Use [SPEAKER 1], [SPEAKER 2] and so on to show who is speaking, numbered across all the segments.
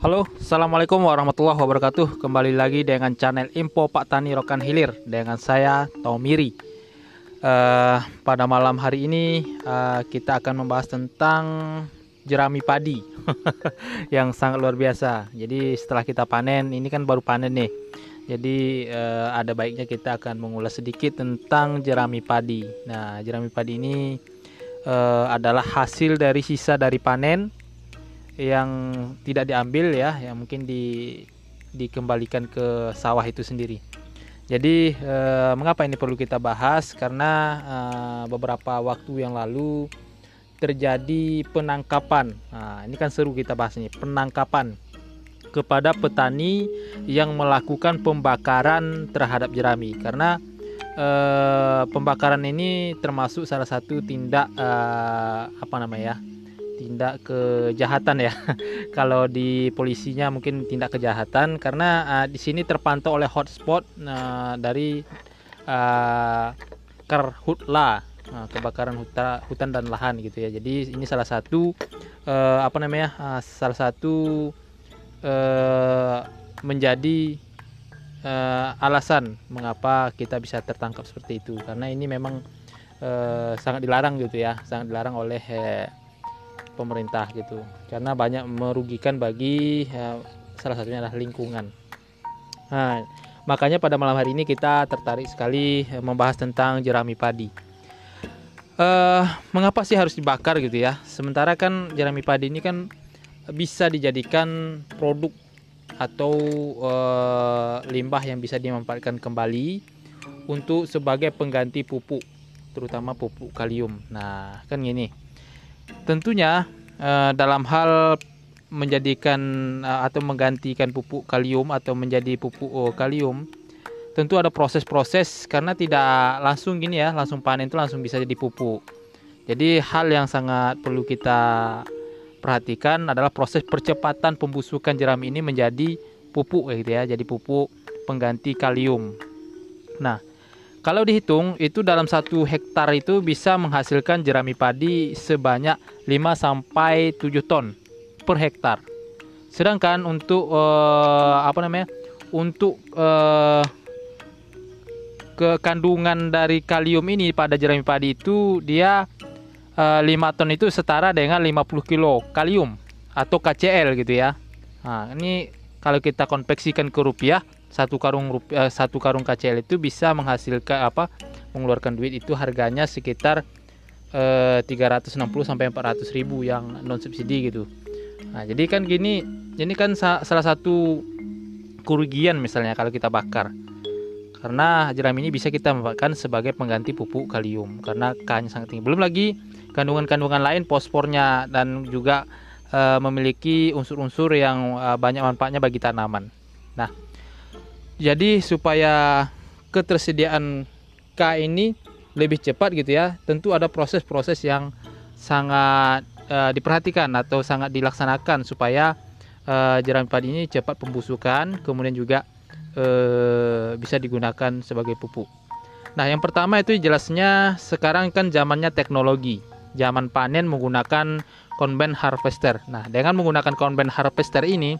[SPEAKER 1] Halo, Assalamualaikum warahmatullahi wabarakatuh. Kembali lagi dengan channel Info Pak Tani Rokan Hilir Dengan saya, Tomiri. Uh, Pada malam hari ini uh, Kita akan membahas tentang Jerami padi Yang sangat luar biasa. Jadi setelah kita panen, ini kan baru panen nih. Jadi uh, ada baiknya kita akan mengulas sedikit tentang jerami padi. Nah, jerami padi ini uh, adalah hasil dari sisa dari panen yang tidak diambil ya yang mungkin di dikembalikan ke sawah itu sendiri. Jadi eh, mengapa ini perlu kita bahas? Karena eh, beberapa waktu yang lalu terjadi penangkapan. Nah, ini kan seru kita bahas ini penangkapan kepada petani yang melakukan pembakaran terhadap jerami karena eh, pembakaran ini termasuk salah satu tindak eh, apa namanya ya tindak kejahatan ya. Kalau di polisinya mungkin tindak kejahatan karena uh, di sini terpantau oleh hotspot uh, dari uh, Karhutla uh, kebakaran huta, hutan dan lahan gitu ya. Jadi ini salah satu uh, apa namanya? Uh, salah satu uh, menjadi uh, alasan mengapa kita bisa tertangkap seperti itu karena ini memang uh, sangat dilarang gitu ya, sangat dilarang oleh uh, pemerintah gitu. Karena banyak merugikan bagi ya, salah satunya adalah lingkungan. Nah makanya pada malam hari ini kita tertarik sekali eh, membahas tentang jerami padi. Uh, mengapa sih harus dibakar gitu ya? Sementara kan jerami padi ini kan bisa dijadikan produk atau uh, limbah yang bisa dimanfaatkan kembali untuk sebagai pengganti pupuk terutama pupuk kalium. Nah, kan gini tentunya uh, dalam hal menjadikan uh, atau menggantikan pupuk kalium atau menjadi pupuk uh, kalium tentu ada proses-proses karena tidak langsung gini ya langsung panen itu langsung bisa jadi pupuk. Jadi hal yang sangat perlu kita perhatikan adalah proses percepatan pembusukan jerami ini menjadi pupuk gitu ya jadi pupuk pengganti kalium. Nah kalau dihitung itu dalam satu hektar itu bisa menghasilkan jerami padi sebanyak 5 sampai 7 ton per hektar. Sedangkan untuk uh, apa namanya? Untuk uh, kekandungan dari kalium ini pada jerami padi itu dia uh, eh, 5 ton itu setara dengan 50 kilo kalium atau KCl gitu ya. Nah, ini kalau kita konveksikan ke rupiah satu karung rupiah, eh, satu karung KCL itu bisa menghasilkan apa mengeluarkan duit itu harganya sekitar eh, 360 sampai 400 ribu yang non subsidi gitu. Nah jadi kan gini, ini kan sa salah satu kerugian misalnya kalau kita bakar karena jerami ini bisa kita manfaatkan sebagai pengganti pupuk kalium karena K-nya sangat tinggi. Belum lagi kandungan-kandungan lain fosfornya dan juga e, memiliki unsur-unsur yang e, banyak manfaatnya bagi tanaman. Nah, jadi supaya ketersediaan K ini lebih cepat gitu ya, tentu ada proses-proses yang sangat uh, diperhatikan atau sangat dilaksanakan supaya uh, jerami padi ini cepat pembusukan, kemudian juga uh, bisa digunakan sebagai pupuk. Nah, yang pertama itu jelasnya sekarang kan zamannya teknologi. Zaman panen menggunakan combine harvester. Nah, dengan menggunakan combine harvester ini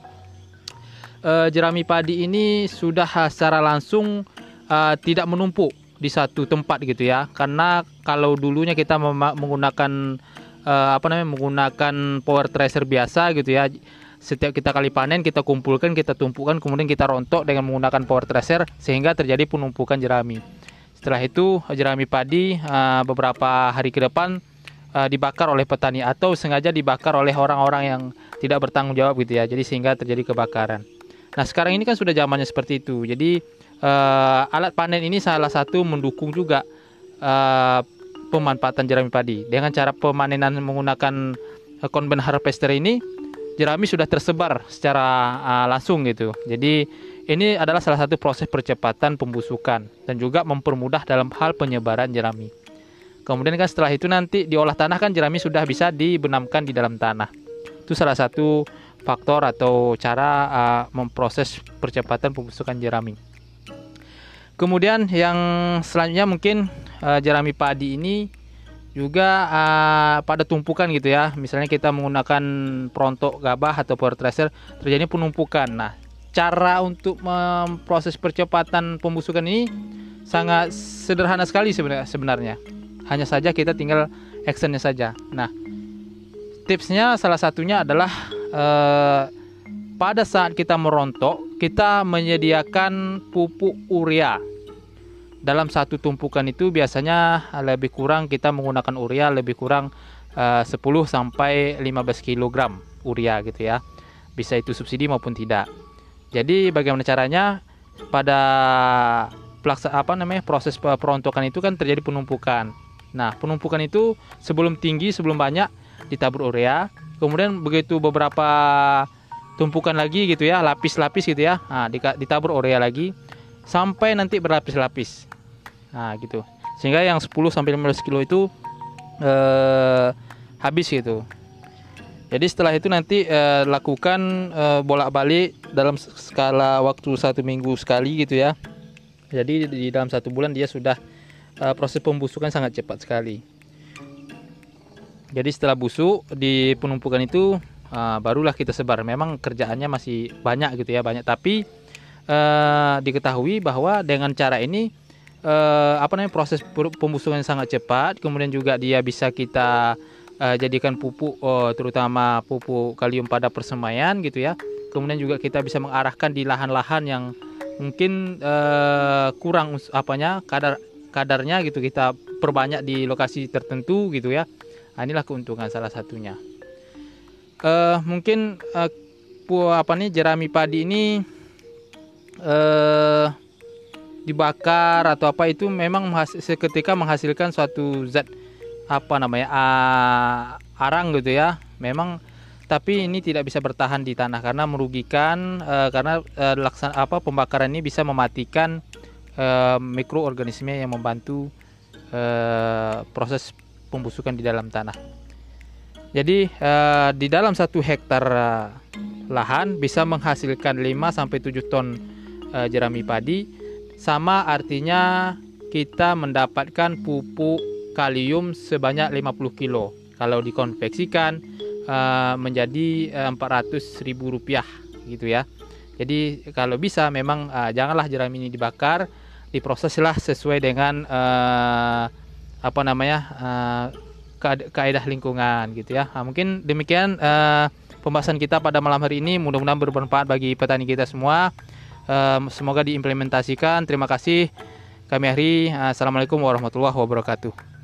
[SPEAKER 1] uh, jerami padi ini sudah secara langsung uh, tidak menumpuk di satu tempat gitu ya. Karena kalau dulunya kita menggunakan uh, apa namanya menggunakan power tracer biasa gitu ya. Setiap kita kali panen kita kumpulkan kita tumpukan kemudian kita rontok dengan menggunakan power tracer sehingga terjadi penumpukan jerami. Setelah itu jerami padi uh, beberapa hari ke depan uh, dibakar oleh petani atau sengaja dibakar oleh orang-orang yang tidak bertanggung jawab gitu ya. Jadi sehingga terjadi kebakaran Nah sekarang ini kan sudah zamannya seperti itu. Jadi uh, alat panen ini salah satu mendukung juga uh, pemanfaatan jerami padi. Dengan cara pemanenan menggunakan combine harvester ini, jerami sudah tersebar secara uh, langsung gitu. Jadi ini adalah salah satu proses percepatan pembusukan dan juga mempermudah dalam hal penyebaran jerami. Kemudian kan setelah itu nanti diolah tanah kan jerami sudah bisa dibenamkan di dalam tanah. Itu salah satu faktor atau cara uh, memproses percepatan pembusukan jerami. Kemudian yang selanjutnya mungkin uh, jerami padi ini juga uh, pada tumpukan gitu ya. Misalnya kita menggunakan prontok gabah atau power tracer terjadi penumpukan. Nah, cara untuk memproses percepatan pembusukan ini sangat sederhana sekali sebenarnya. Hanya saja kita tinggal actionnya saja. Nah, tipsnya salah satunya adalah uh, pada saat kita merontok, kita menyediakan pupuk urea dalam satu tumpukan itu biasanya lebih kurang kita menggunakan urea lebih kurang uh, 10 sampai 15 kg urea gitu ya. Bisa itu subsidi maupun tidak. Jadi bagaimana caranya pada pelaksa apa namanya proses perontokan itu kan terjadi penumpukan. Nah, penumpukan itu sebelum tinggi, sebelum banyak ditabur urea, kemudian begitu beberapa tumpukan lagi gitu ya, lapis-lapis gitu ya. Nah, ditabur urea lagi sampai nanti berlapis-lapis. Nah, gitu. Sehingga yang 10 sampai 15 kilo itu eh, habis gitu. Jadi setelah itu nanti eh, lakukan eh, bolak-balik dalam skala waktu satu minggu sekali gitu ya. Jadi di dalam satu bulan dia sudah eh, proses pembusukan sangat cepat sekali. Jadi setelah busuk di penumpukan itu uh, barulah kita sebar. Memang kerjaannya masih banyak gitu ya, banyak. Tapi uh, diketahui bahwa dengan cara ini uh, apa namanya proses pembusukan sangat cepat kemudian juga dia bisa kita uh, jadikan pupuk uh, terutama pupuk kalium pada persemaian gitu ya kemudian juga kita bisa mengarahkan di lahan-lahan yang mungkin uh, kurang apanya kadar kadarnya gitu kita perbanyak di lokasi tertentu gitu ya nah, inilah keuntungan salah satunya. Uh, mungkin uh, apa nih jerami padi ini uh, dibakar atau apa itu memang seketika menghasilkan suatu zat apa namanya uh, arang gitu ya. Memang tapi ini tidak bisa bertahan di tanah karena merugikan uh, karena uh, laksan apa pembakaran ini bisa mematikan uh, mikroorganisme yang membantu uh, proses pembusukan di dalam tanah. Jadi uh, di dalam satu hektar uh, lahan bisa menghasilkan 5 sampai 7 ton uh, jerami padi sama artinya kita mendapatkan pupuk kalium sebanyak 50 kilo. Kalau dikonveksikan uh, menjadi uh, ribu rupiah gitu ya. Jadi kalau bisa memang uh, janganlah jerami ini dibakar, diproseslah sesuai dengan uh, apa namanya uh, kaidah lingkungan gitu ya. Nah, mungkin demikian uh, pembahasan kita pada malam hari ini. Mudah-mudahan bermanfaat bagi petani kita semua semoga diimplementasikan. Terima kasih. Kami Ahri. Assalamualaikum warahmatullahi wabarakatuh.